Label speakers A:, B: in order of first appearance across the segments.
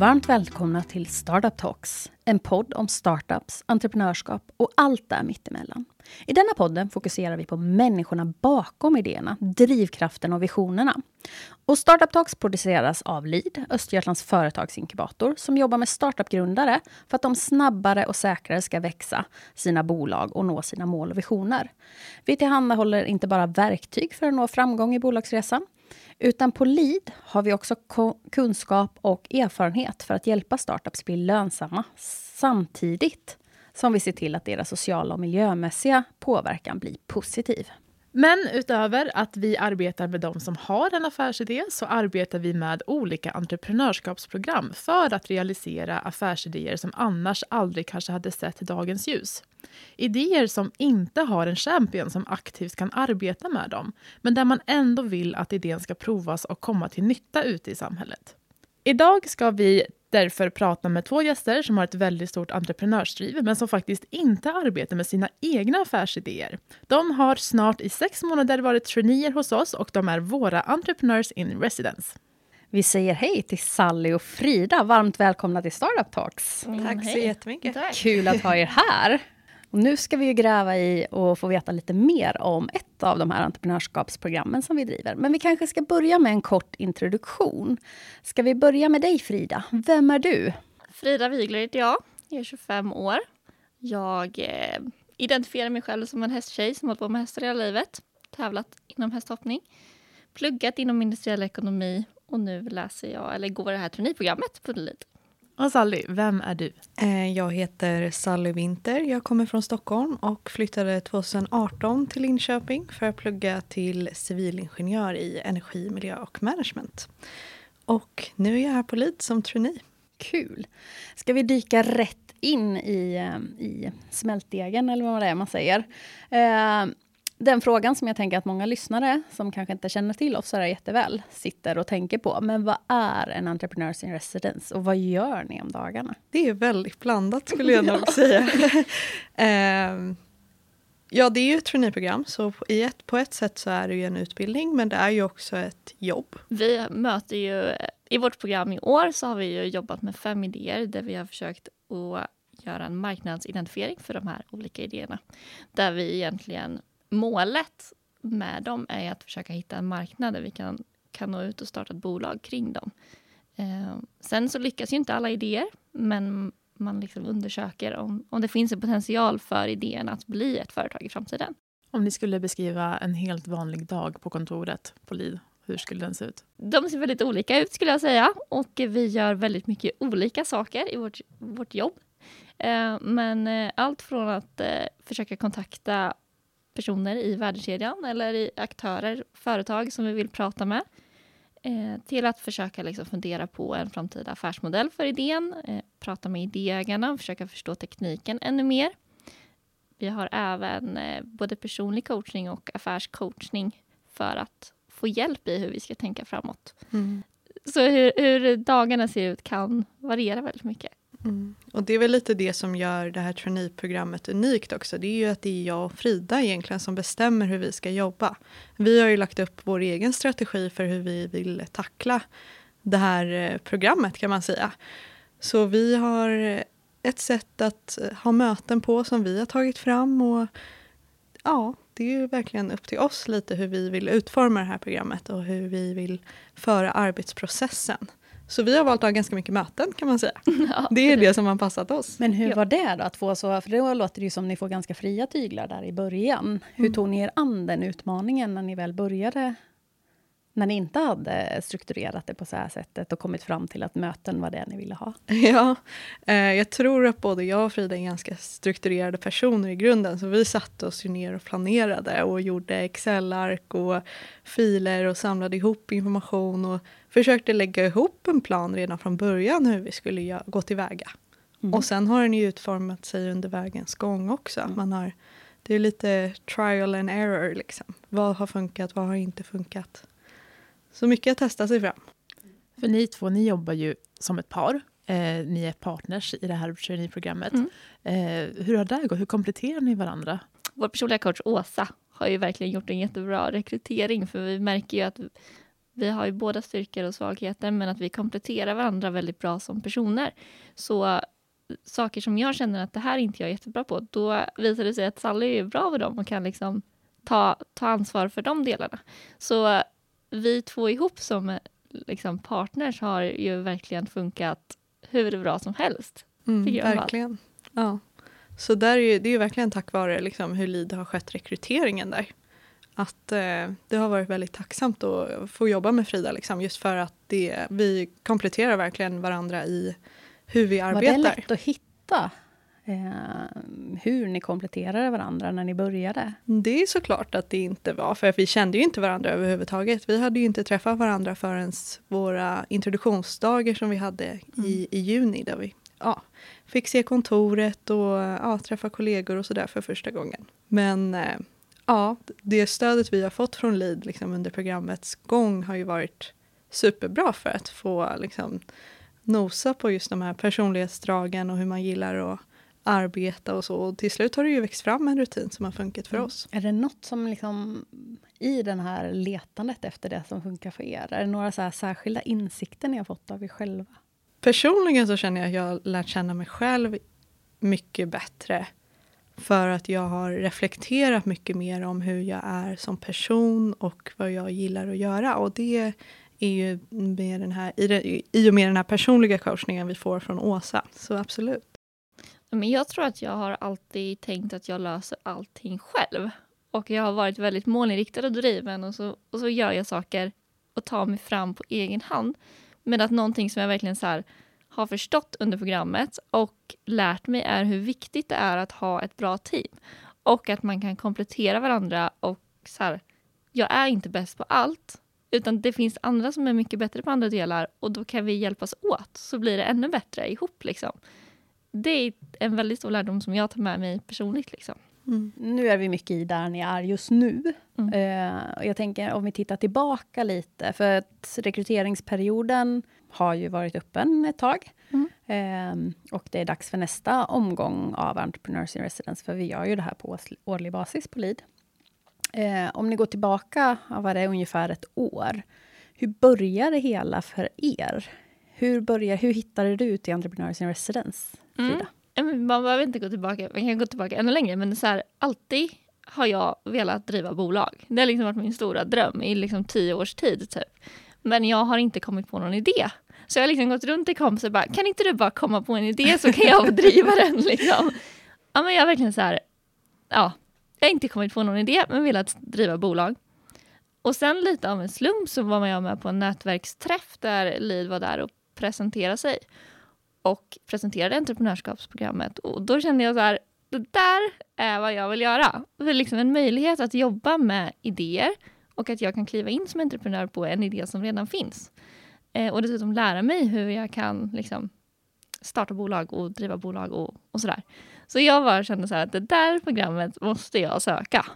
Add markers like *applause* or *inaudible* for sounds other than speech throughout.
A: Varmt välkomna till Startup Talks, en podd om startups, entreprenörskap och allt där mittemellan. I denna podden fokuserar vi på människorna bakom idéerna, drivkraften och visionerna. Och Startup Talks produceras av LID, Östergötlands företagsinkubator, som jobbar med startupgrundare för att de snabbare och säkrare ska växa sina bolag och nå sina mål och visioner. Vi tillhandahåller inte bara verktyg för att nå framgång i bolagsresan, utan på LID har vi också kunskap och erfarenhet för att hjälpa startups bli lönsamma samtidigt som vi ser till att deras sociala och miljömässiga påverkan blir positiv.
B: Men utöver att vi arbetar med de som har en affärsidé så arbetar vi med olika entreprenörskapsprogram för att realisera affärsidéer som annars aldrig kanske hade sett dagens ljus. Idéer som inte har en champion som aktivt kan arbeta med dem men där man ändå vill att idén ska provas och komma till nytta ute i samhället. Idag ska vi därför prata med två gäster som har ett väldigt stort entreprenörsdriv men som faktiskt inte arbetar med sina egna affärsidéer. De har snart i sex månader varit traineer hos oss och de är våra entrepreneurs in residence.
A: Vi säger hej till Sally och Frida. Varmt välkomna till Startup Talks.
C: Mm, Tack så jättemycket. Tack.
A: Kul att ha er här. Och nu ska vi gräva i och få veta lite mer om ett av de här entreprenörskapsprogrammen som vi driver. Men vi kanske ska börja med en kort introduktion. Ska vi börja med dig Frida? Vem är du?
C: Frida Wigler heter jag. Jag är 25 år. Jag eh, identifierar mig själv som en hästtjej som hållit på med hästar hela livet. Tävlat inom hästhoppning. Pluggat inom industriell ekonomi och nu läser jag, eller går det här traineeprogrammet på LID.
B: Och Sally, vem är du?
D: Eh, jag heter Sally Winter. Jag kommer från Stockholm och flyttade 2018 till Linköping för att plugga till civilingenjör i energi, miljö och management. Och nu är jag här på LID som trainee.
A: Kul! Ska vi dyka rätt in i, eh, i smältdegen, eller vad det är man säger. Eh, den frågan som jag tänker att många lyssnare som kanske inte känner till oss så jätteväl sitter och tänker på. Men vad är en Entrepreneurs in Residence och vad gör ni om dagarna?
D: Det är väldigt blandat skulle jag nog *laughs* säga. um, ja, det är ju ett traineeprogram så i ett, på ett sätt så är det ju en utbildning men det är ju också ett jobb.
C: Vi möter ju, i vårt program i år så har vi ju jobbat med fem idéer där vi har försökt att göra en marknadsidentifiering för de här olika idéerna. Där vi egentligen målet med dem är att försöka hitta en marknad där vi kan, kan nå ut och starta ett bolag kring dem. Eh, sen så lyckas ju inte alla idéer, men man liksom undersöker om, om det finns en potential för idén att bli ett företag i framtiden.
B: Om ni skulle beskriva en helt vanlig dag på kontoret på LID, hur skulle den se ut?
C: De ser väldigt olika ut skulle jag säga och vi gör väldigt mycket olika saker i vårt, vårt jobb. Eh, men eh, allt från att eh, försöka kontakta personer i värdekedjan eller i aktörer, företag som vi vill prata med eh, till att försöka liksom fundera på en framtida affärsmodell för idén, eh, prata med idéägarna, försöka förstå tekniken ännu mer. Vi har även eh, både personlig coachning och affärscoachning för att få hjälp i hur vi ska tänka framåt. Mm. Så hur, hur dagarna ser ut kan variera väldigt mycket.
D: Mm. Och det är väl lite det som gör det här traineeprogrammet unikt också. Det är ju att det är jag och Frida egentligen som bestämmer hur vi ska jobba. Vi har ju lagt upp vår egen strategi för hur vi vill tackla det här eh, programmet kan man säga. Så vi har eh, ett sätt att eh, ha möten på som vi har tagit fram och ja, det är ju verkligen upp till oss lite hur vi vill utforma det här programmet och hur vi vill föra arbetsprocessen. Så vi har valt att ha ganska mycket möten kan man säga. *laughs* Ja, det är det som har passat oss.
A: Men hur var det då att få så, för då låter det ju som ni får ganska fria tyglar där i början. Hur mm. tog ni er an den utmaningen när ni väl började? När ni inte hade strukturerat det på så här sättet och kommit fram till att möten var det ni ville ha? *laughs*
D: Ja, eh, jag tror att både jag och Frida är ganska strukturerade personer i grunden. Så vi satte oss ner och planerade och gjorde Excel-ark och filer och samlade ihop information och försökte lägga ihop en plan redan från början hur vi skulle gå tillväga. Mm. Och sen har den ju utformat sig under vägens gång också. Mm. Man har, det är lite trial and error. Liksom. Vad har funkat, vad har inte funkat? Så mycket att testa sig fram.
B: För ni två, ni jobbar ju som ett par. Eh, ni är partners i det här traineeprogrammet. Mm. Eh, hur har det gått? Hur kompletterar ni varandra?
C: Vår personliga coach Åsa har ju verkligen gjort en jättebra rekrytering för vi märker ju att vi har ju båda styrkor och svagheter men att vi kompletterar varandra väldigt bra som personer. Så saker som jag känner att det här är inte jag är jättebra på, då visar det sig att Sally är bra på dem och kan liksom ta, ta ansvar för de delarna. Så vi två ihop som liksom partners har ju verkligen funkat hur bra som helst.
D: Mm, verkligen. Ja. Så där är ju, det är ju verkligen tack vare liksom hur LID har skött rekryteringen där. Att eh, det har varit väldigt tacksamt att få jobba med Frida liksom, just för att det, vi kompletterar verkligen varandra i hur vi arbetar.
A: Var det lätt att hitta eh, hur ni kompletterade varandra när ni började?
D: Det är såklart att det inte var, för vi kände ju inte varandra överhuvudtaget. Vi hade ju inte träffat varandra förrän våra introduktionsdagar som vi hade mm. i, i juni där vi ja, fick se kontoret och ja, träffa kollegor och sådär för första gången. Men eh, ja, det stödet vi har fått från LID liksom, under programmets gång har ju varit superbra för att få liksom, nosa på just de här personlighetsdragen och hur man gillar att arbeta och så. Och till slut har det ju växt fram en rutin som har funkat för mm. oss.
A: Är det något som liksom i den här letandet efter det som funkar för er? Är det några så särskilda insikter ni har fått av er själva?
D: Personligen så känner jag att jag har lärt känna mig själv mycket bättre för att jag har reflekterat mycket mer om hur jag är som person och vad jag gillar att göra. Och det är ju med den här, i, det, i och med den här personliga coachningen vi får från Åsa. Så absolut.
C: Men jag tror att jag har alltid tänkt att jag löser allting själv. Och jag har varit väldigt målinriktad och driven och så, och så gör jag saker och tar mig fram på egen hand. Men att någonting som jag verkligen så här, har förstått under programmet och lärt mig är hur viktigt det är att ha ett bra team. Och att man kan komplettera varandra och så här, jag är inte bäst på allt, utan det finns andra som är mycket bättre på andra delar och då kan vi hjälpas åt så blir det ännu bättre ihop. Liksom. Det är en väldigt stor lärdom som jag tar med mig personligt. Liksom.
A: Mm. Nu är vi mycket i där ni är just nu. Mm. Uh, jag tänker om vi tittar tillbaka lite, för att rekryteringsperioden har ju varit öppen ett tag. Mm. Uh, och det är dags för nästa omgång av Entrepreneurs in Residence, för vi gör ju det här på årlig basis på LID. Uh, om ni går tillbaka, var det ungefär ett år. Hur började det hela för er? Hur, börjar, hur hittade du till Entrepreneurs in Residence, Frida? Mm
C: man behöver inte gå tillbaka, man kan gå tillbaka ännu längre, men så här, alltid har jag velat driva bolag. Det har liksom varit min stora dröm i liksom tio års tid. Typ. Men jag har inte kommit på någon idé. Så jag har liksom gått runt till kompisar och bara, kan inte du bara komma på en idé så kan jag driva den. *laughs* Liksom. Ja, men jag har verkligen så här, ja, jag har inte kommit på någon idé, men velat driva bolag. Och sen lite av en slump så var jag med på en nätverksträff där Lid var där och presenterade sig och presenterade entreprenörskapsprogrammet. Och då kände jag så här, det där är vad jag vill göra. Det är liksom en möjlighet att jobba med idéer och att jag kan kliva in som entreprenör på en idé som redan finns. Eh, och dessutom lära mig hur jag kan liksom, starta bolag och driva bolag och, och sådär. Så jag bara kände så här att det där programmet måste jag söka.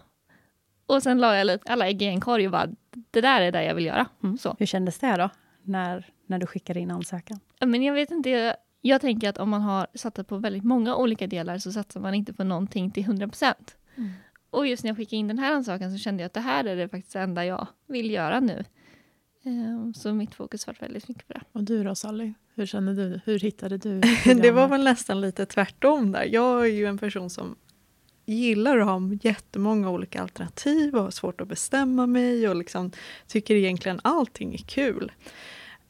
C: Och sen la jag lite, alla ägg i en korg och bara, det där är det jag vill göra.
A: Mm. Så. Hur kändes det då, när, när du skickade in ansökan?
C: Men jag vet inte, jag tänker att om man har satsat på väldigt många olika delar så satsar man inte på någonting till 100 procent. Mm. Och just när jag skickade in den här ansökan så kände jag att det här är det faktiskt enda jag vill göra nu. Um, så mitt fokus var väldigt mycket på det.
B: Och du då Sally? Hur kände du? Hur hittade du *laughs*
D: Det var väl nästan lite tvärtom där. Jag är ju en person som gillar att ha jättemånga olika alternativ och har svårt att bestämma mig och liksom tycker egentligen allting är kul.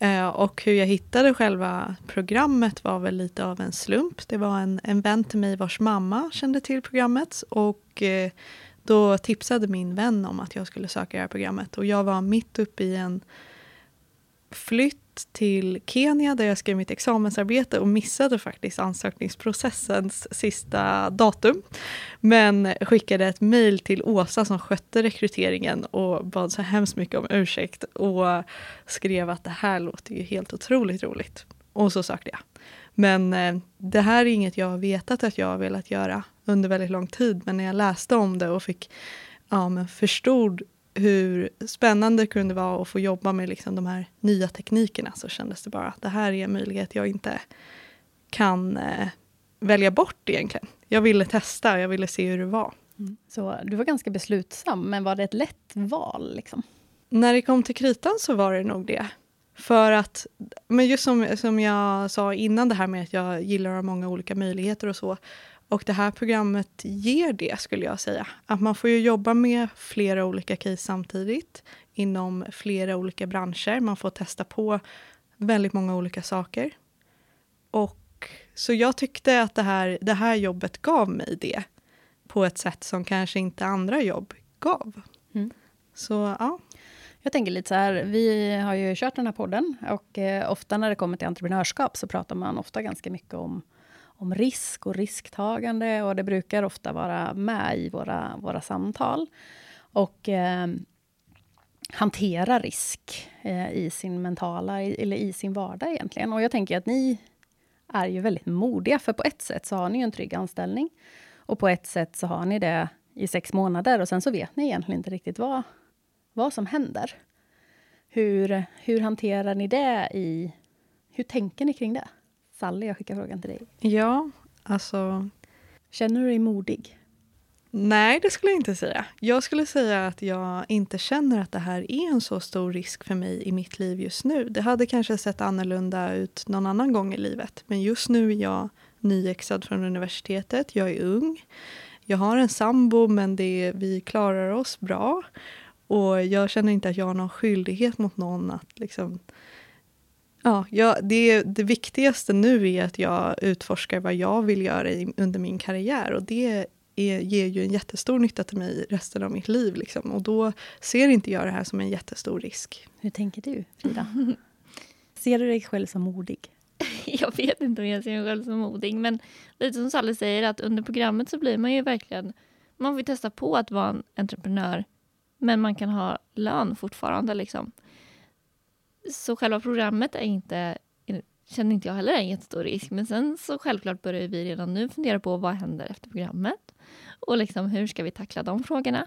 D: Eh, och hur jag hittade själva programmet var väl lite av en slump. Det var en, en vän till mig vars mamma kände till programmet och eh, då tipsade min vän om att jag skulle söka det här programmet och jag var mitt uppe i en flytt till Kenya där jag skrev mitt examensarbete och missade faktiskt ansökningsprocessens sista datum. Men skickade ett mejl till Åsa som skötte rekryteringen och bad så hemskt mycket om ursäkt och skrev att det här låter ju helt otroligt roligt. Och så sökte jag. Men eh, det här är inget jag har vetat att jag har velat göra under väldigt lång tid. Men när jag läste om det och fick ja, men förstod hur spännande det kunde vara att få jobba med liksom de här nya teknikerna så kändes det bara att det här är en möjlighet jag inte kan eh, välja bort egentligen. Jag ville testa och jag ville se hur det var.
A: Mm. Så du var ganska beslutsam, men var det ett lätt val? Liksom?
D: när det kom till kritan så var det nog det. För att, men just som, som jag sa innan det här med att jag gillar att ha många olika möjligheter och så. Och det här programmet ger det skulle jag säga. Att man får ju jobba med flera olika case samtidigt inom flera olika branscher. Man får testa på väldigt många olika saker. Och så jag tyckte att det här, det här jobbet gav mig det på ett sätt som kanske inte andra jobb gav.
A: Mm.
D: Så ja.
A: Jag tänker lite så här, vi har ju kört den här podden och eh, ofta när det kommer till entreprenörskap så pratar man ofta ganska mycket om, om risk och risktagande och det brukar ofta vara med i våra, våra samtal. Och eh, hantera risk eh, i sin mentala, eller i sin vardag egentligen. Och jag tänker att ni är ju väldigt modiga, för på ett sätt så har ni ju en trygg anställning. Och på ett sätt så har ni det i sex månader och sen så vet ni egentligen inte riktigt vad, vad som händer. Hur, hur hanterar ni det i... Hur tänker ni kring det? Sally, jag skickar frågan till dig.
D: Ja, alltså...
A: Känner du dig modig?
D: Nej, det skulle jag inte säga. Jag skulle säga att jag inte känner att det här är en så stor risk för mig i mitt liv just nu. Det hade kanske sett annorlunda ut någon annan gång i livet. Men just nu är jag nyexad från universitetet. Jag är ung. Jag har en sambo, men det, vi klarar oss bra. Och jag känner inte att jag har någon skyldighet mot någon att liksom... Ja, jag, det, det viktigaste nu är att jag utforskar vad jag vill göra i, under min karriär. Och det är, ger ju en jättestor nytta till mig resten av mitt liv. Liksom. Och då ser inte jag det här som en jättestor risk.
A: Hur tänker du, Frida? *laughs* ser du dig själv som modig? *laughs*
C: Jag vet inte om jag ser mig själv som modig, men lite som Sally säger, att under programmet så blir man ju verkligen... Man får testa på att vara en entreprenör, men man kan ha lön fortfarande. Liksom. Så själva programmet är inte känner inte jag heller är en jättestor risk. Men sen så självklart börjar vi redan nu fundera på vad händer efter programmet. Och liksom hur ska vi tackla de frågorna?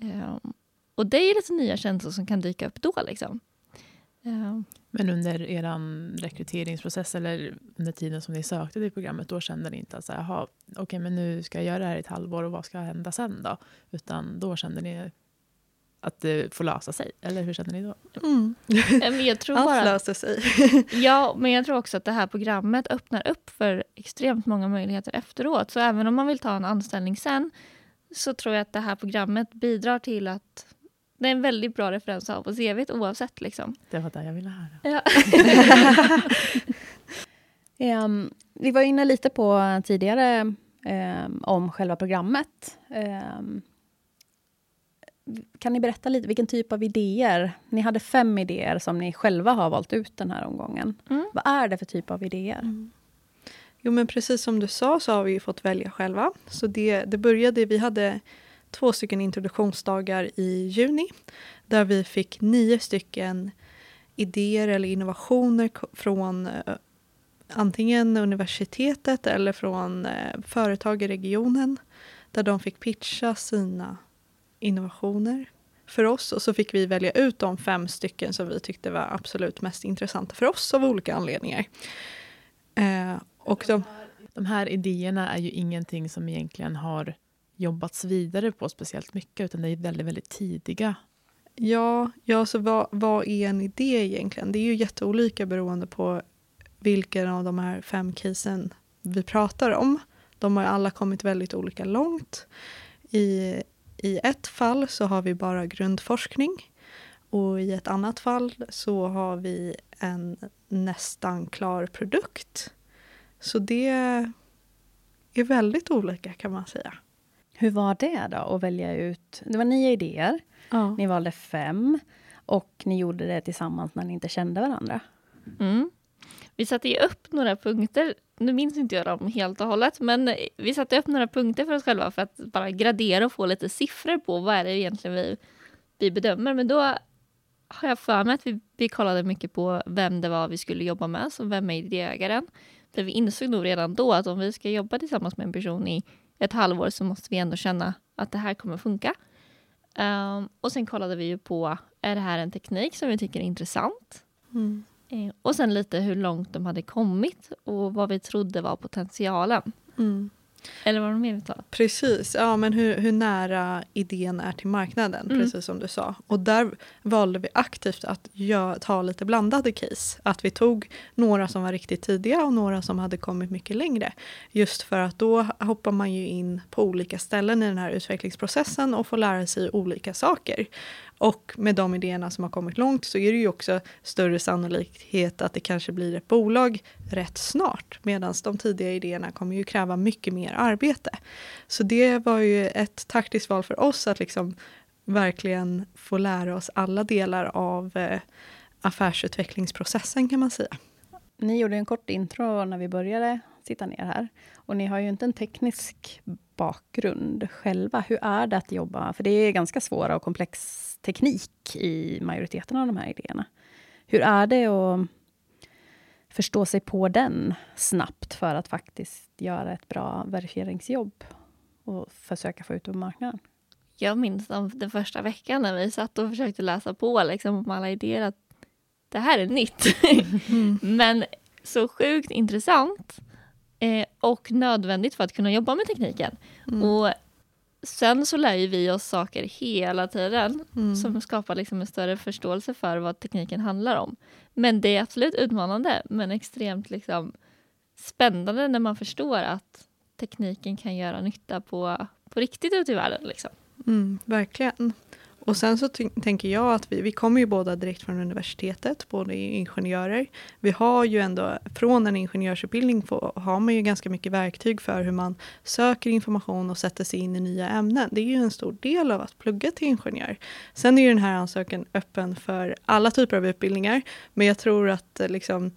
C: Um, och det är lite nya känslor som kan dyka upp då. Liksom.
B: Um. Men under er rekryteringsprocess eller under tiden som ni sökte till programmet, då kände ni inte att så här, okay, men nu ska jag göra det här i ett halvår och vad ska hända sen då? Utan då kände ni att det får lösa sig? Eller hur känner ni då?
D: Mm.
C: Jag tror
D: Allt
C: bara,
D: löser sig. *laughs*
C: ja, men jag tror också att det här programmet öppnar upp för extremt många möjligheter efteråt. Så även om man vill ta en anställning sen så tror jag att det här programmet bidrar till att det är en väldigt bra referens att ha på CVt oavsett. Liksom.
B: Det var det jag ville höra.
C: Ja.
A: um, *laughs* vi var inne lite på tidigare um, om själva programmet. Um, kan ni berätta lite vilken typ av idéer? Ni hade fem idéer som ni själva har valt ut den här omgången. Mm. Vad är det för typ av idéer? Mm.
D: Jo, men precis som du sa så har vi fått välja själva. Så det, det började, vi hade två stycken introduktionsdagar i juni där vi fick nio stycken idéer eller innovationer från uh, antingen universitetet eller från uh, företag i regionen där de fick pitcha sina innovationer för oss och så fick vi välja ut de fem stycken som vi tyckte var absolut mest intressanta för oss av olika anledningar. Eh, och de,
B: de här idéerna är ju ingenting som egentligen har jobbats vidare på speciellt mycket utan det är väldigt, väldigt tidiga.
D: Ja, ja så vad, vad är en idé egentligen? Det är ju jätteolika beroende på vilken av de här fem casen vi pratar om. De har alla kommit väldigt olika långt. I i ett fall så har vi bara grundforskning och i ett annat fall så har vi en nästan klar produkt. Så det är väldigt olika kan man säga.
A: Hur var det då att välja ut? Det var nio idéer. Ja. Ni valde fem och ni gjorde det tillsammans när ni inte kände varandra.
C: Mm. Vi satte ju upp några punkter nu minns inte jag dem helt och hållet, men vi satte upp några punkter för oss själva för att bara gradera och få lite siffror på vad är det egentligen vi, vi bedömer. Men då har jag för mig att vi, vi kollade mycket på vem det var vi skulle jobba med, så vem är idéägaren? För vi insåg nog redan då att om vi ska jobba tillsammans med en person i ett halvår så måste vi ändå känna att det här kommer funka. Um, och sen kollade vi ju på, är det här en teknik som vi tycker är intressant? Mm. Eh, och sen lite hur långt de hade kommit och vad vi trodde var potentialen.
D: Mm.
C: Eller vad de mer vill ta.
D: Precis, ja men hur, hur nära idén är till marknaden,
C: Mm.
D: precis som du sa. Och där valde vi aktivt att gö- ta lite blandade case. Att vi tog några som var riktigt tidiga och några som hade kommit mycket längre. Just för att då hoppar man ju in på olika ställen i den här utvecklingsprocessen och får lära sig olika saker. Och med de idéerna som har kommit långt så är det ju också större sannolikhet att det kanske blir ett bolag rätt snart. Medan de tidiga idéerna kommer ju kräva mycket mer arbete. Så det var ju ett taktiskt val för oss att liksom verkligen få lära oss alla delar av eh, affärsutvecklingsprocessen kan man säga.
A: Ni gjorde en kort intro när vi började sitta ner här. Och ni har ju inte en teknisk bakgrund själva. Hur är det att jobba? För det är ganska svåra och komplex teknik i majoriteten av de här idéerna. Hur är det att förstå sig på den snabbt för att faktiskt göra ett bra verifieringsjobb och försöka få ut på marknaden?
C: Jag minns den första veckan när vi satt och försökte läsa på liksom, om alla idéer att det här är nytt. *laughs* *laughs* Men så sjukt intressant eh, och nödvändigt för att kunna jobba med tekniken.
D: Mm.
C: Och sen så lär ju vi oss saker hela tiden
D: Mm.
C: som skapar liksom en större förståelse för vad tekniken handlar om. Men det är absolut utmanande, men extremt liksom spännande när man förstår att tekniken kan göra nytta på, på riktigt ute i världen. Liksom.
D: Mm, verkligen. Och sen så tänker jag att vi, vi kommer ju båda direkt från universitetet, båda är ingenjörer. Vi har ju ändå, från en ingenjörsutbildning få, har man ju ganska mycket verktyg för hur man söker information och sätter sig in i nya ämnen. Det är ju en stor del av att plugga till ingenjör. Sen är ju den här ansökan öppen för alla typer av utbildningar, men jag tror att eh, liksom,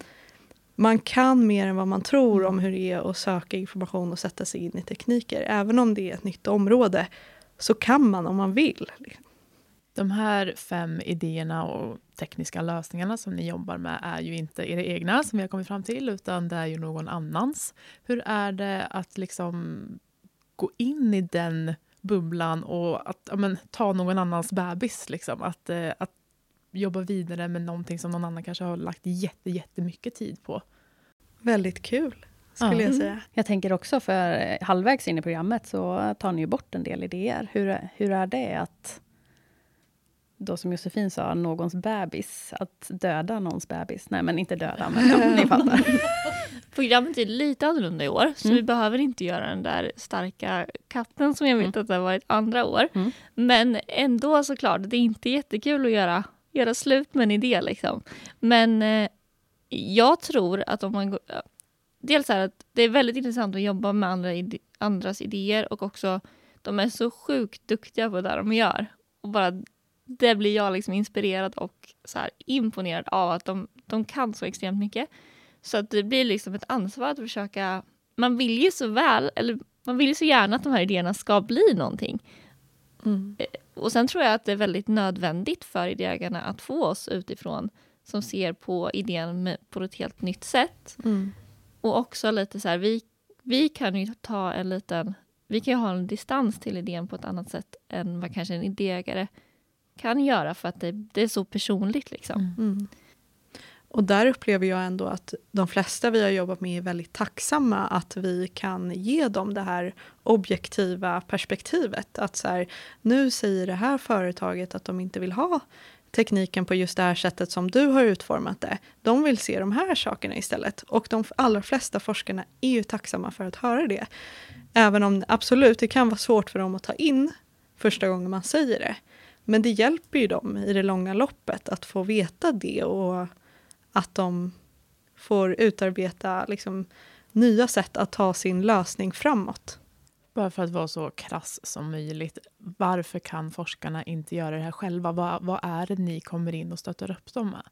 D: man kan mer än vad man tror om hur det är att söka information och sätta sig in i tekniker. Även om det är ett nytt område så kan man om man vill. Liksom.
B: De här fem idéerna och tekniska lösningarna som ni jobbar med är ju inte era egna som vi har kommit fram till utan det är ju någon annans. Hur är det att liksom gå in i den bubblan och att ja, men, ta någon annans bebis? Liksom? Att, eh, att jobba vidare med någonting som någon annan kanske har lagt jätte, jättemycket tid på.
D: Väldigt kul skulle
B: Ja.
D: jag
A: Mm.
D: säga.
A: Jag tänker också, för halvvägs in i programmet så tar ni ju bort en del idéer. Hur, hur är det att, då som Josefin sa, någons bebis, att döda någons bebis? Nej, men inte döda, men ja, ni *laughs* fattar.
C: Programmet är lite annorlunda i år, så
A: Mm.
C: vi behöver inte göra den där starka katten som jag vet
A: Mm.
C: att det har varit andra år.
A: Mm.
C: Men ändå såklart, det är inte jättekul att göra, göra slut med en idé. Liksom. Men eh, jag tror att om man går... Dels är att det är väldigt intressant att jobba med andra ide- andras idéer och också de är så sjukt duktiga på det de gör. Och bara det blir jag liksom inspirerad och så här imponerad av att de, de kan så extremt mycket. Så att det blir liksom ett ansvar att försöka... Man vill ju så väl, eller man vill ju så gärna att de här idéerna ska bli någonting.
D: Mm.
C: Och sen tror jag att det är väldigt nödvändigt för idéägarna att få oss utifrån som ser på idén med, på ett helt nytt sätt.
D: Mm.
C: Och också lite så här, vi, vi kan ju ta en liten... Vi kan ju ha en distans till idén på ett annat sätt än vad kanske en idéägare kan göra för att det, det är så personligt. Liksom.
D: Mm. Och där upplever jag ändå att de flesta vi har jobbat med är väldigt tacksamma att vi kan ge dem det här objektiva perspektivet. Att så här, nu säger det här företaget att de inte vill ha tekniken på just det här sättet som du har utformat det. De vill se de här sakerna istället. Och de allra flesta forskarna är ju tacksamma för att höra det. Även om absolut, det kan vara svårt för dem att ta in första gången man säger det. Men det hjälper ju dem i det långa loppet att få veta det och att de får utarbeta liksom, nya sätt att ta sin lösning framåt.
B: Bara för att vara så krass som möjligt, varför kan forskarna inte göra det här själva? Vad, vad är det ni kommer in och stöttar upp dem med?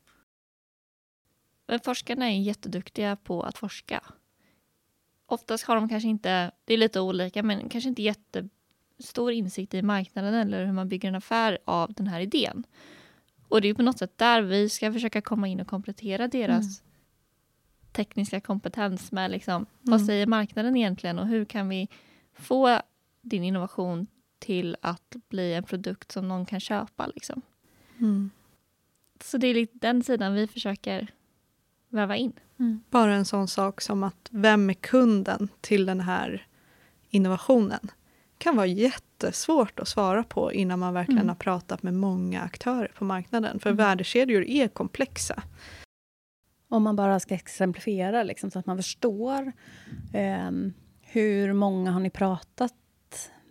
C: Men forskarna är jätteduktiga på att forska. Oftast har de kanske inte, det är lite olika, men kanske inte jättestor insikt i marknaden eller hur man bygger en affär av den här idén. Och det är ju på något sätt där vi ska försöka komma in och komplettera deras tekniska kompetens med liksom, vad
D: Mm.
C: säger marknaden egentligen och hur kan vi få din innovation till att bli en produkt som någon kan köpa. Liksom.
D: Mm.
C: Så det är lite den sidan vi försöker väva in.
D: Bara en sån sak som att vem är kunden till den här innovationen kan vara jättesvårt att svara på innan man verkligen
C: Mm.
D: har pratat med många aktörer på marknaden. För
C: Mm.
D: värdekedjor är komplexa.
A: Om man bara ska exemplifiera liksom, så att man förstår. ehm, hur många har ni pratat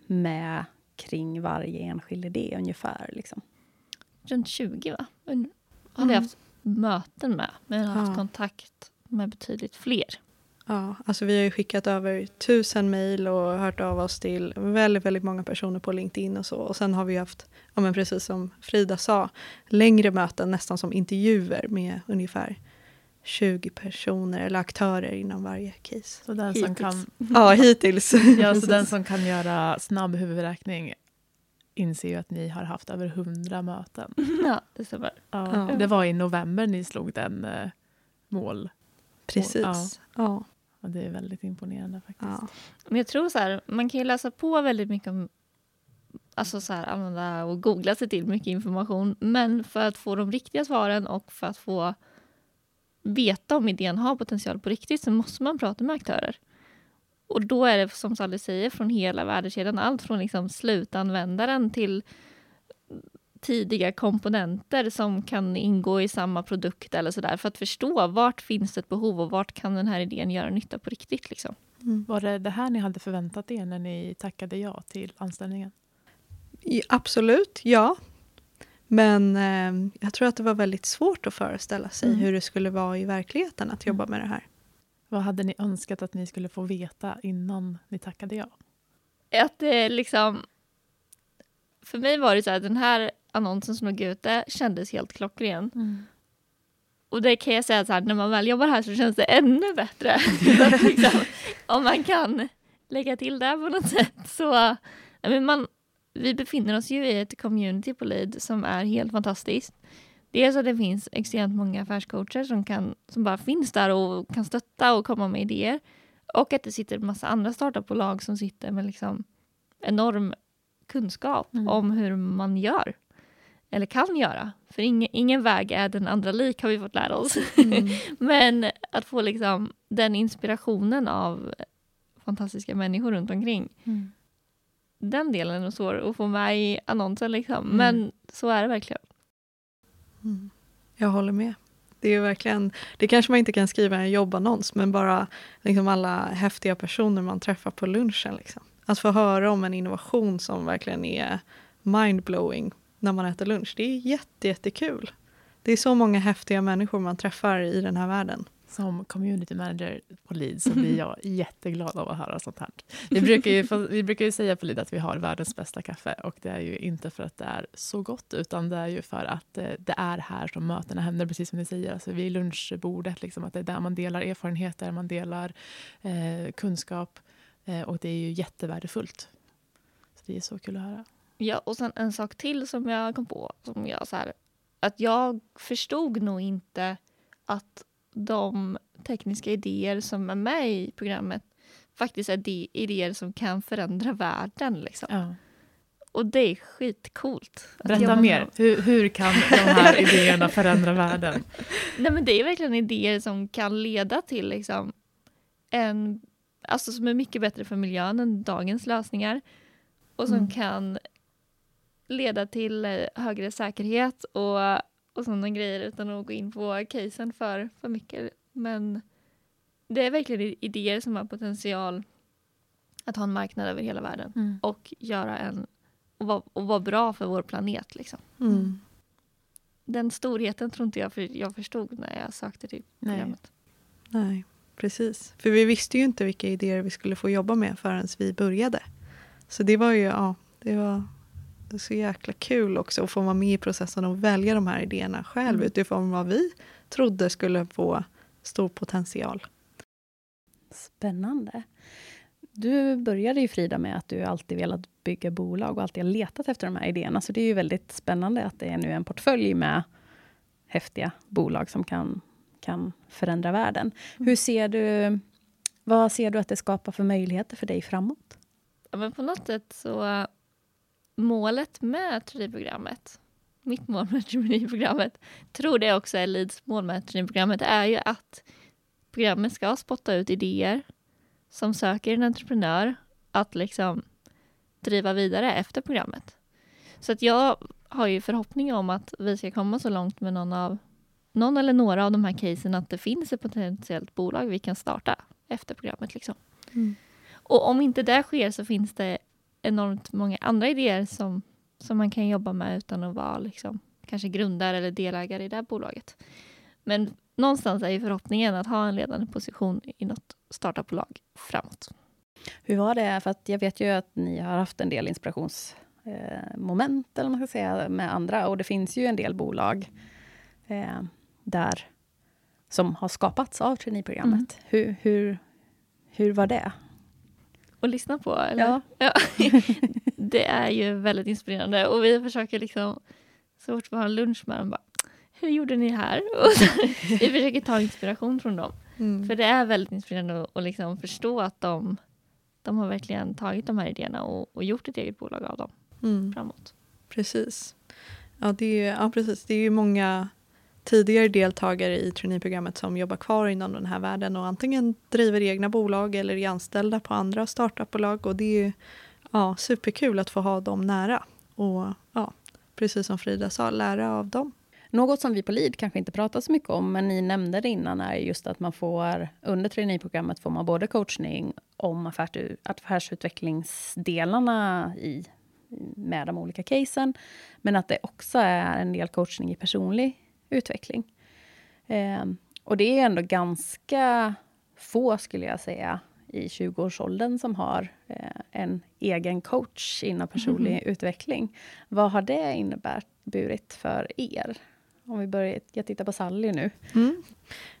A: med kring varje enskild idé ungefär? Liksom?
C: Runt 20 va? Hade jag
D: Mm.
C: haft möten med, men jag har haft
D: Ja.
C: kontakt med betydligt fler.
D: Ja, alltså vi har ju skickat över tusen mejl och hört av oss till väldigt, väldigt många personer på LinkedIn och så. Och sen har vi haft, ja men precis som Frida sa, längre möten nästan som intervjuer med ungefär 20 personer eller aktörer inom varje case.
B: Så den som
C: Hittills.
B: kan,
D: Ja, hittills. *laughs*
B: ja, så den som kan göra snabb huvudräkning inser ju att ni har haft över 100 möten. *laughs*
C: ja, det stämmer.
B: Ja,
D: Ja.
B: Det var i november ni slog den eh, mål.
D: Precis.
B: Ja.
D: Ja.
B: Och det är väldigt imponerande faktiskt.
D: Ja.
C: Men jag tror så här, man kan ju läsa på väldigt mycket om Alltså så här, använda och googla sig till mycket information. Men för att få de riktiga svaren och för att få veta om idén har potential på riktigt så måste man prata med aktörer. Och då är det som Sally säger från hela värdekedjan. Allt från liksom slutanvändaren till tidiga komponenter som kan ingå i samma produkt eller sådär. För att förstå vart finns det ett behov och vart kan den här idén göra nytta på riktigt. Liksom.
D: Mm.
B: Var det det här ni hade förväntat er när ni tackade ja till anställningen?
D: I- Absolut, ja. Men eh, jag tror att det var väldigt svårt att föreställa sig
B: Mm.
D: hur det skulle vara i verkligheten att jobba med det här.
B: Vad hade ni önskat att ni skulle få veta innan ni tackade ja?
C: att det liksom... För mig var det så här, den här annonsen som låg ute kändes helt klockren. Och det kan jag säga så här, när man väl jobbar här så känns det ännu bättre. *laughs* Liksom, om man kan lägga till det på något sätt så... Men man, vi befinner oss ju i ett community på Lead som är helt fantastiskt. Dels att det finns extremt många affärscoacher som, kan, som bara finns där och kan stötta och komma med idéer. Och att det sitter en massa andra startupbolag som sitter med liksom enorm kunskap
B: Mm.
C: om hur man gör. Eller kan göra. För ingen, ingen väg är den andra lik har vi fått lära oss. *laughs* Men att få liksom den inspirationen av fantastiska människor runt omkring. Den delen är svår att få med i annonsen liksom.
B: Mm.
C: Men så är det verkligen.
D: Mm. Jag håller med. Det är verkligen, det kanske man inte kan skriva i en jobbannons men bara liksom alla häftiga personer man träffar på lunchen. Liksom. Att få höra om en innovation som verkligen är mindblowing när man äter lunch. Det är jätte, jättekul. Det är så många häftiga människor man träffar i den här världen.
B: Som community manager på Lead så blir *laughs* jag jätteglad av att höra sånt här. Vi brukar, ju, vi brukar ju säga på Lead att vi har världens bästa kaffe och det är ju inte för att det är så gott utan det är ju för att eh, det är här som mötena händer, precis som ni säger. Alltså vid lunchbordet, liksom, att det är där man delar erfarenheter, man delar eh, kunskap eh, och det är ju jättevärdefullt. Så det är så kul att höra.
C: Ja, och sen en sak till som jag kom på. Som jag, så här, att jag förstod nog inte att de tekniska idéer som är med i programmet faktiskt är de idéer som kan förändra världen. Liksom.
B: Ja.
C: Och det är skitcoolt.
B: Berätta mer. Hur, hur kan de här *laughs* idéerna förändra världen?
C: Nej, men det är verkligen idéer som kan leda till liksom, en... Alltså som är mycket bättre för miljön än dagens lösningar. Och som
B: Mm.
C: kan leda till eh, högre säkerhet och, och sådana grejer utan att gå in på casen för, för mycket. Men det är verkligen idéer som har potential att ha en marknad över hela världen och göra en och vara, och vara bra för vår planet. Liksom.
D: Mm.
C: Den storheten tror inte jag för, jag förstod när jag sökte till
B: Nej.
C: programmet.
D: Nej, precis. För vi visste ju inte vilka idéer vi skulle få jobba med förrän vi började. Så det var ju, ja, det var så jäkla kul också att få vara med i processen och välja de här idéerna själv
B: Mm.
D: utifrån vad vi trodde skulle få stor potential.
A: Spännande. Du började ju Frida med att du alltid velat bygga bolag och alltid har letat efter de här idéerna. Så det är ju väldigt spännande att det är nu en portfölj med häftiga bolag som kan, kan förändra världen. Hur ser du, vad ser du att det skapar för möjligheter för dig framåt?
C: Ja, men på något sätt så målet med traineeprogrammet, mitt mål med traineeprogrammet, tror det också är Leads mål med traineeprogrammet, är ju att programmet ska spotta ut idéer som söker en entreprenör att liksom driva vidare efter programmet. Så att jag har ju förhoppning om att vi ska komma så långt med någon av någon eller några av de här casen att det finns ett potentiellt bolag vi kan starta efter programmet. Liksom.
D: Mm.
C: Och om inte det sker så finns det enormt många andra idéer som, som man kan jobba med utan att vara liksom, kanske grundare eller delägare i det här bolaget. Men någonstans är ju förhoppningen att ha en ledande position i något startupbolag framåt.
A: Hur var det? För att jag vet ju att ni har haft en del inspirationsmoment eller man ska säga, med andra. Och det finns ju en del bolag eh, där som har skapats av traineeprogrammet.
C: Mm.
A: Hur, hur, hur var det?
C: Att lyssna på? Eller?
A: Ja.
C: Ja. *laughs* det är ju väldigt inspirerande och vi försöker liksom så fort vi har lunch med dem bara hur gjorde ni här? *laughs* Vi försöker ta inspiration från dem.
D: Mm.
C: För det är väldigt inspirerande att, att liksom förstå att de, de har verkligen tagit de här idéerna och, och gjort ett eget bolag av dem
D: Mm.
C: framåt.
D: Precis. Ja, det är, ja, precis. Det är ju många tidigare deltagare i traineeprogrammet som jobbar kvar inom den här världen och antingen driver egna bolag eller är anställda på andra startupbolag. Och det är ju ja, superkul att få ha dem nära och ja, precis som Frida sa, lära av dem.
A: Något som vi på LID kanske inte pratar så mycket om, men ni nämnde det innan, är just att man får under traineeprogrammet får man både coachning om affärsutvecklingsdelarna i, med de olika casen, men att det också är en del coachning i personlig utveckling. Eh, och det är ändå ganska få, skulle jag säga, i 20-årsåldern som har eh, en egen coach inom personlig utveckling. Vad har det inneburit för er? Om vi börjar, jag tittar på Sally nu.
D: Mm.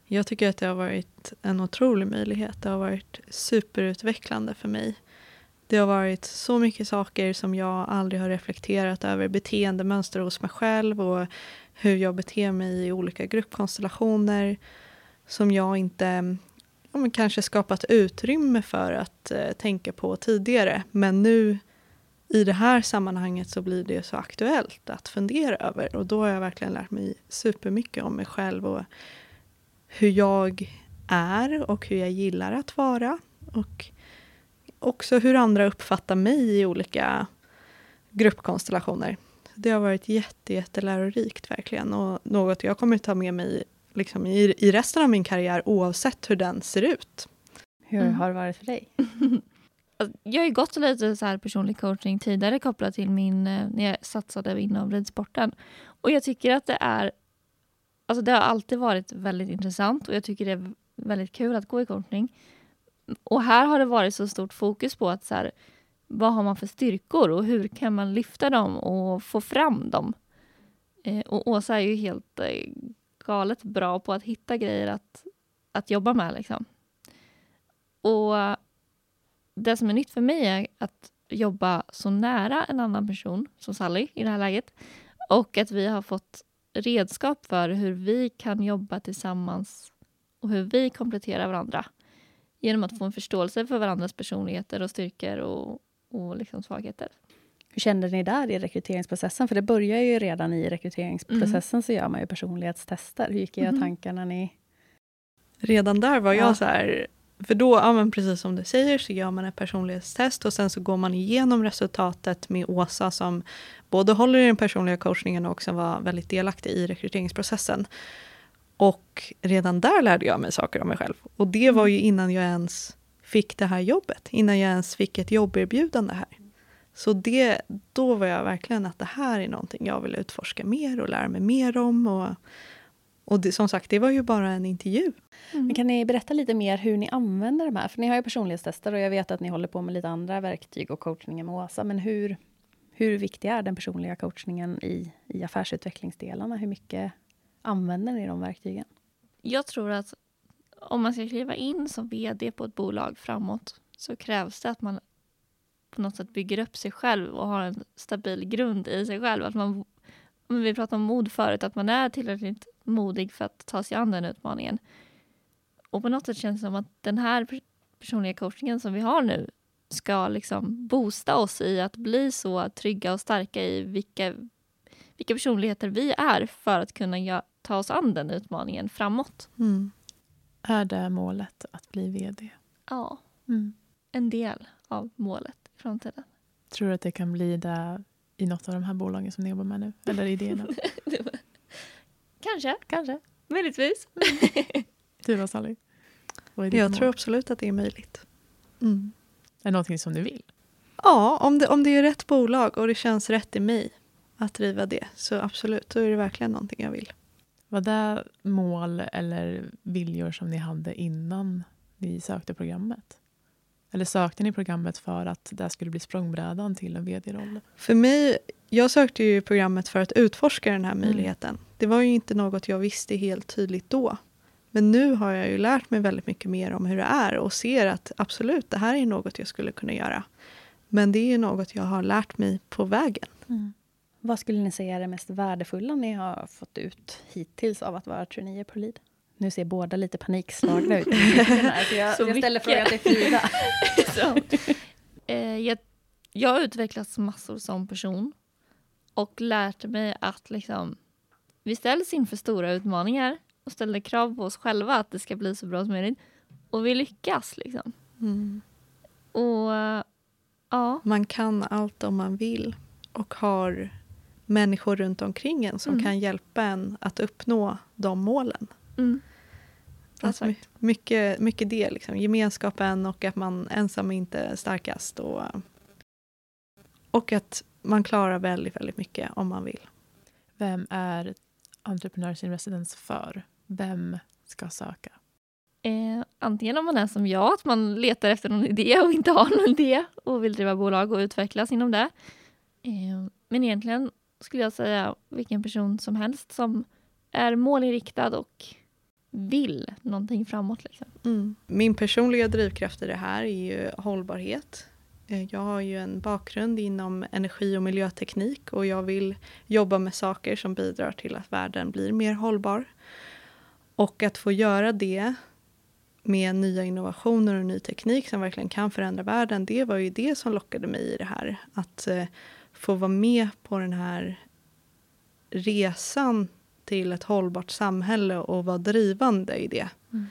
D: Jag tycker att det har varit en otrolig möjlighet. Det har varit superutvecklande för mig. Det har varit så mycket saker som jag aldrig har reflekterat över. Beteendemönster hos mig själv och hur jag beter mig i olika gruppkonstellationer som jag inte ja, men kanske skapat utrymme för att eh, tänka på tidigare. Men nu i det här sammanhanget så blir det så aktuellt att fundera över och då har jag verkligen lärt mig supermycket om mig själv och hur jag är och hur jag gillar att vara och också hur andra uppfattar mig i olika gruppkonstellationer. Det har varit jätte, jättelärorikt verkligen och något jag kommer ta med mig liksom i, i resten av min karriär oavsett hur den ser ut.
A: Hur
C: Mm.
A: har det varit för dig? *laughs*
C: Alltså, Jag har ju gått lite så här personlig coaching tidigare kopplat till min, eh, när jag satsade inom ridsporten. Och jag tycker att det är, alltså det har alltid varit väldigt intressant och jag tycker det är väldigt kul att gå i coachning. Och här har det varit så stort fokus på att så här, vad har man för styrkor och hur kan man lyfta dem och få fram dem? Eh, och Åsa är ju helt eh, galet bra på att hitta grejer att, att jobba med. Liksom. Och det som är nytt för mig är att jobba så nära en annan person som Sally i det här läget. Och att vi har fått redskap för hur vi kan jobba tillsammans och hur vi kompletterar varandra. Genom att få en förståelse för varandras personligheter och styrkor och, och liksom svagheter.
A: Hur kände ni där i rekryteringsprocessen? För det börjar ju redan i rekryteringsprocessen så gör man ju personlighetstester. Hur gick era
C: Mhm.
A: tankar när ni...
D: Redan där var jag
A: Ja.
D: så här, för då, ja men precis som du säger så gör man ett personlighetstest och sen så går man igenom resultatet med Åsa som både håller i den personliga coachningen och också var väldigt delaktig i rekryteringsprocessen. Och redan där lärde jag mig saker om mig själv. Och det var ju innan jag ens fick det här jobbet, innan jag ens fick ett jobberbjudande här. Så det, då var jag verkligen att det här är någonting jag vill utforska mer och lära mig mer om. Och, och det, som sagt, det var ju bara en intervju.
A: Men kan ni berätta lite mer hur ni använder de här? För ni har ju personlighetstester och jag vet att ni håller på med lite andra verktyg och coachningen med Åsa. Men hur, hur viktig är den personliga coachningen i, i affärsutvecklingsdelarna? Hur mycket använder ni de verktygen?
C: Jag tror att om man ska kliva in som vd på ett bolag framåt så krävs det att man på något sätt bygger upp sig själv och har en stabil grund i sig själv. Att man, om vi pratade om mod förut, att man är tillräckligt modig för att ta sig an den utmaningen. Och på något sätt känns det som att den här personliga coachningen som vi har nu ska liksom boosta oss i att bli så trygga och starka i vilka, vilka personligheter vi är för att kunna ta oss an den utmaningen framåt.
D: Mm.
B: Är det målet att bli vd?
C: Ja,
B: Mm.
C: en del av målet i framtiden.
B: Tror du att det kan bli det i något av de här bolagen som ni jobbar med nu? Eller idéerna? *laughs*
C: Kanske,
B: Kanske.
C: möjligtvis. *laughs*
B: Du då Sally? Vad är ditt
D: Jag
B: mål?
D: tror absolut att det är möjligt. Mm.
B: Är det någonting som du vill?
D: Ja, om det, om det är rätt bolag och det känns rätt i mig att driva det så absolut, då är det verkligen någonting jag vill.
B: Var det mål eller viljor som ni hade innan ni sökte programmet? Eller sökte ni programmet för att det skulle bli språngbrädan till en vd-roll?
D: För mig, jag sökte ju programmet för att utforska den här möjligheten. Det var ju inte något jag visste helt tydligt då. Men nu har jag ju lärt mig väldigt mycket mer om hur det är och ser att absolut, det här är något jag skulle kunna göra. Men det är något jag har lärt mig på vägen.
A: Vad skulle ni säga är det mest värdefulla ni har fått ut hittills av att vara traineer på LID? Nu ser båda lite panikslagna ut. *laughs* så jag,
C: Så
A: jag ställer frågan till Frida. *laughs* *laughs*
C: Eh, jag, jag har utvecklats massor som person och lärt mig att liksom, vi ställs inför stora utmaningar och ställer krav på oss själva att det ska bli så bra som möjligt. Och vi lyckas. Liksom.
D: Mm.
C: Och ja,
D: Man kan allt om man vill och har människor runt omkring en som
C: Mm.
D: kan hjälpa en att uppnå de målen.
C: mm,
D: Alltså, my- mycket, mycket det, liksom. gemenskapen och att man ensam inte är starkast. Och, och att man klarar väldigt, väldigt mycket om man vill.
B: Vem är Entrepreneurs in Residence för? Vem ska söka?
C: Eh, antingen om man är som jag, att man letar efter någon idé och inte har någon idé och vill driva bolag och utvecklas inom det. Eh, men egentligen skulle jag säga vilken person som helst som är målinriktad och vill någonting framåt. Liksom.
D: Mm. Min personliga drivkraft i det här är ju hållbarhet. Eh, Jag har ju en bakgrund inom energi och miljöteknik och jag vill jobba med saker som bidrar till att världen blir mer hållbar. Och att få göra det med nya innovationer och ny teknik som verkligen kan förändra världen, det var ju det som lockade mig i det här. Att eh, få vara med på den här resan till ett hållbart samhälle och vara drivande i det.
C: Mm.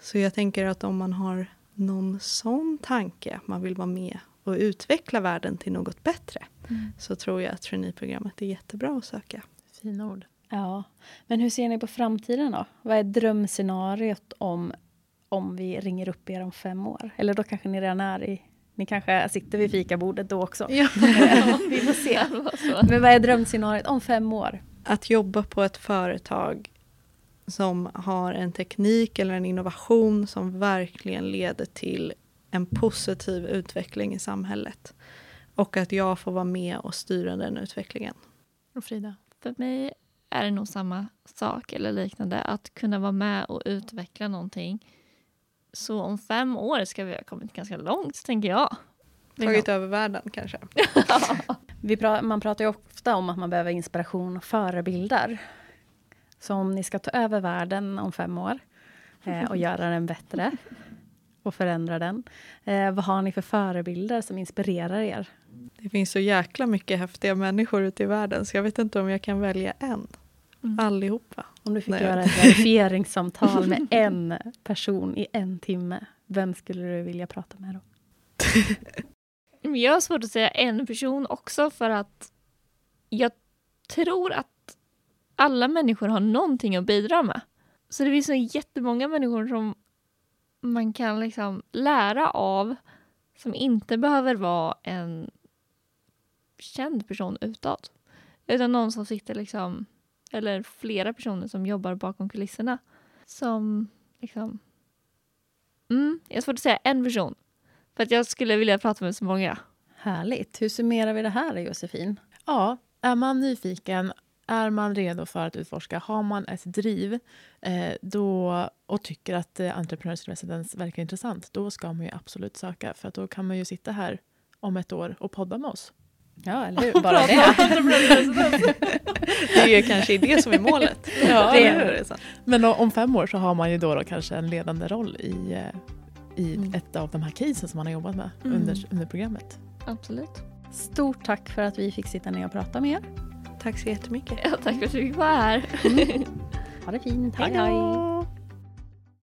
D: Så jag tänker att om man har någon sån tanke, att man vill vara med och utveckla världen till något bättre, så tror jag att traineeprogrammet är jättebra att söka.
B: Fina ord.
A: Ja, men hur ser ni på framtiden då? Vad är drömscenariot om, om vi ringer upp er om fem år? Eller då kanske ni redan är i... Ni kanske sitter vid fikabordet då också.
D: Ja. *laughs*
A: vi får se. Men vad är drömscenariot om fem år?
D: Att jobba på ett företag som har en teknik eller en innovation som verkligen leder till en positiv utveckling i samhället. Och att jag får vara med och styra den utvecklingen.
B: Och Frida?
C: För mig är det nog samma sak eller liknande. Att kunna vara med och utveckla någonting. Så om fem år ska vi ha kommit ganska långt, tänker jag.
D: Tagit över världen kanske. *laughs*
A: Vi pra man pratar ju ofta om att man behöver inspiration och förebilder. Så om ni ska ta över världen om fem år eh, och göra den bättre och förändra den. Eh, vad har ni för förebilder som inspirerar er?
D: Det finns så jäkla mycket häftiga människor ute i världen så jag vet inte om jag kan välja en.
C: Mm.
D: Allihopa.
A: Om du fick
D: Nej.
A: göra ett *laughs* verifieringssamtal med en person i en timme, vem skulle du vilja prata med då? *laughs*
C: Jag har svårt att säga en person också för att jag tror att alla människor har någonting att bidra med. Så det finns så jättemånga människor som man kan liksom lära av som inte behöver vara en känd person utåt. Utan någon som sitter liksom, eller flera personer som jobbar bakom kulisserna. Som liksom... Mm, jag har svårt att säga en person. För att jag skulle vilja prata med så många.
A: Härligt. Hur summerar vi det här, Josefin?
B: Ja, är man nyfiken, är man redo för att utforska, har man ett driv eh, då, och tycker att eh, Residence verkar intressant, då ska man ju absolut söka. För att då kan man ju sitta här om ett år och podda med oss.
A: Ja, eller hur? *laughs* Bara det. *laughs*
D: Det är kanske det som är målet. *laughs*
B: Ja,
A: det är
B: hur? Men om fem år så har man ju då, då kanske en ledande roll i, eh, i
D: Mm.
B: ett av de här casen som man har jobbat med
C: Mm.
B: under, under programmet.
C: Absolut.
A: Stort tack för att vi fick sitta ner och prata med er.
D: Tack så jättemycket.
C: Ja, tack för att du fick vara här.
A: Ha det fint.
C: Hej då.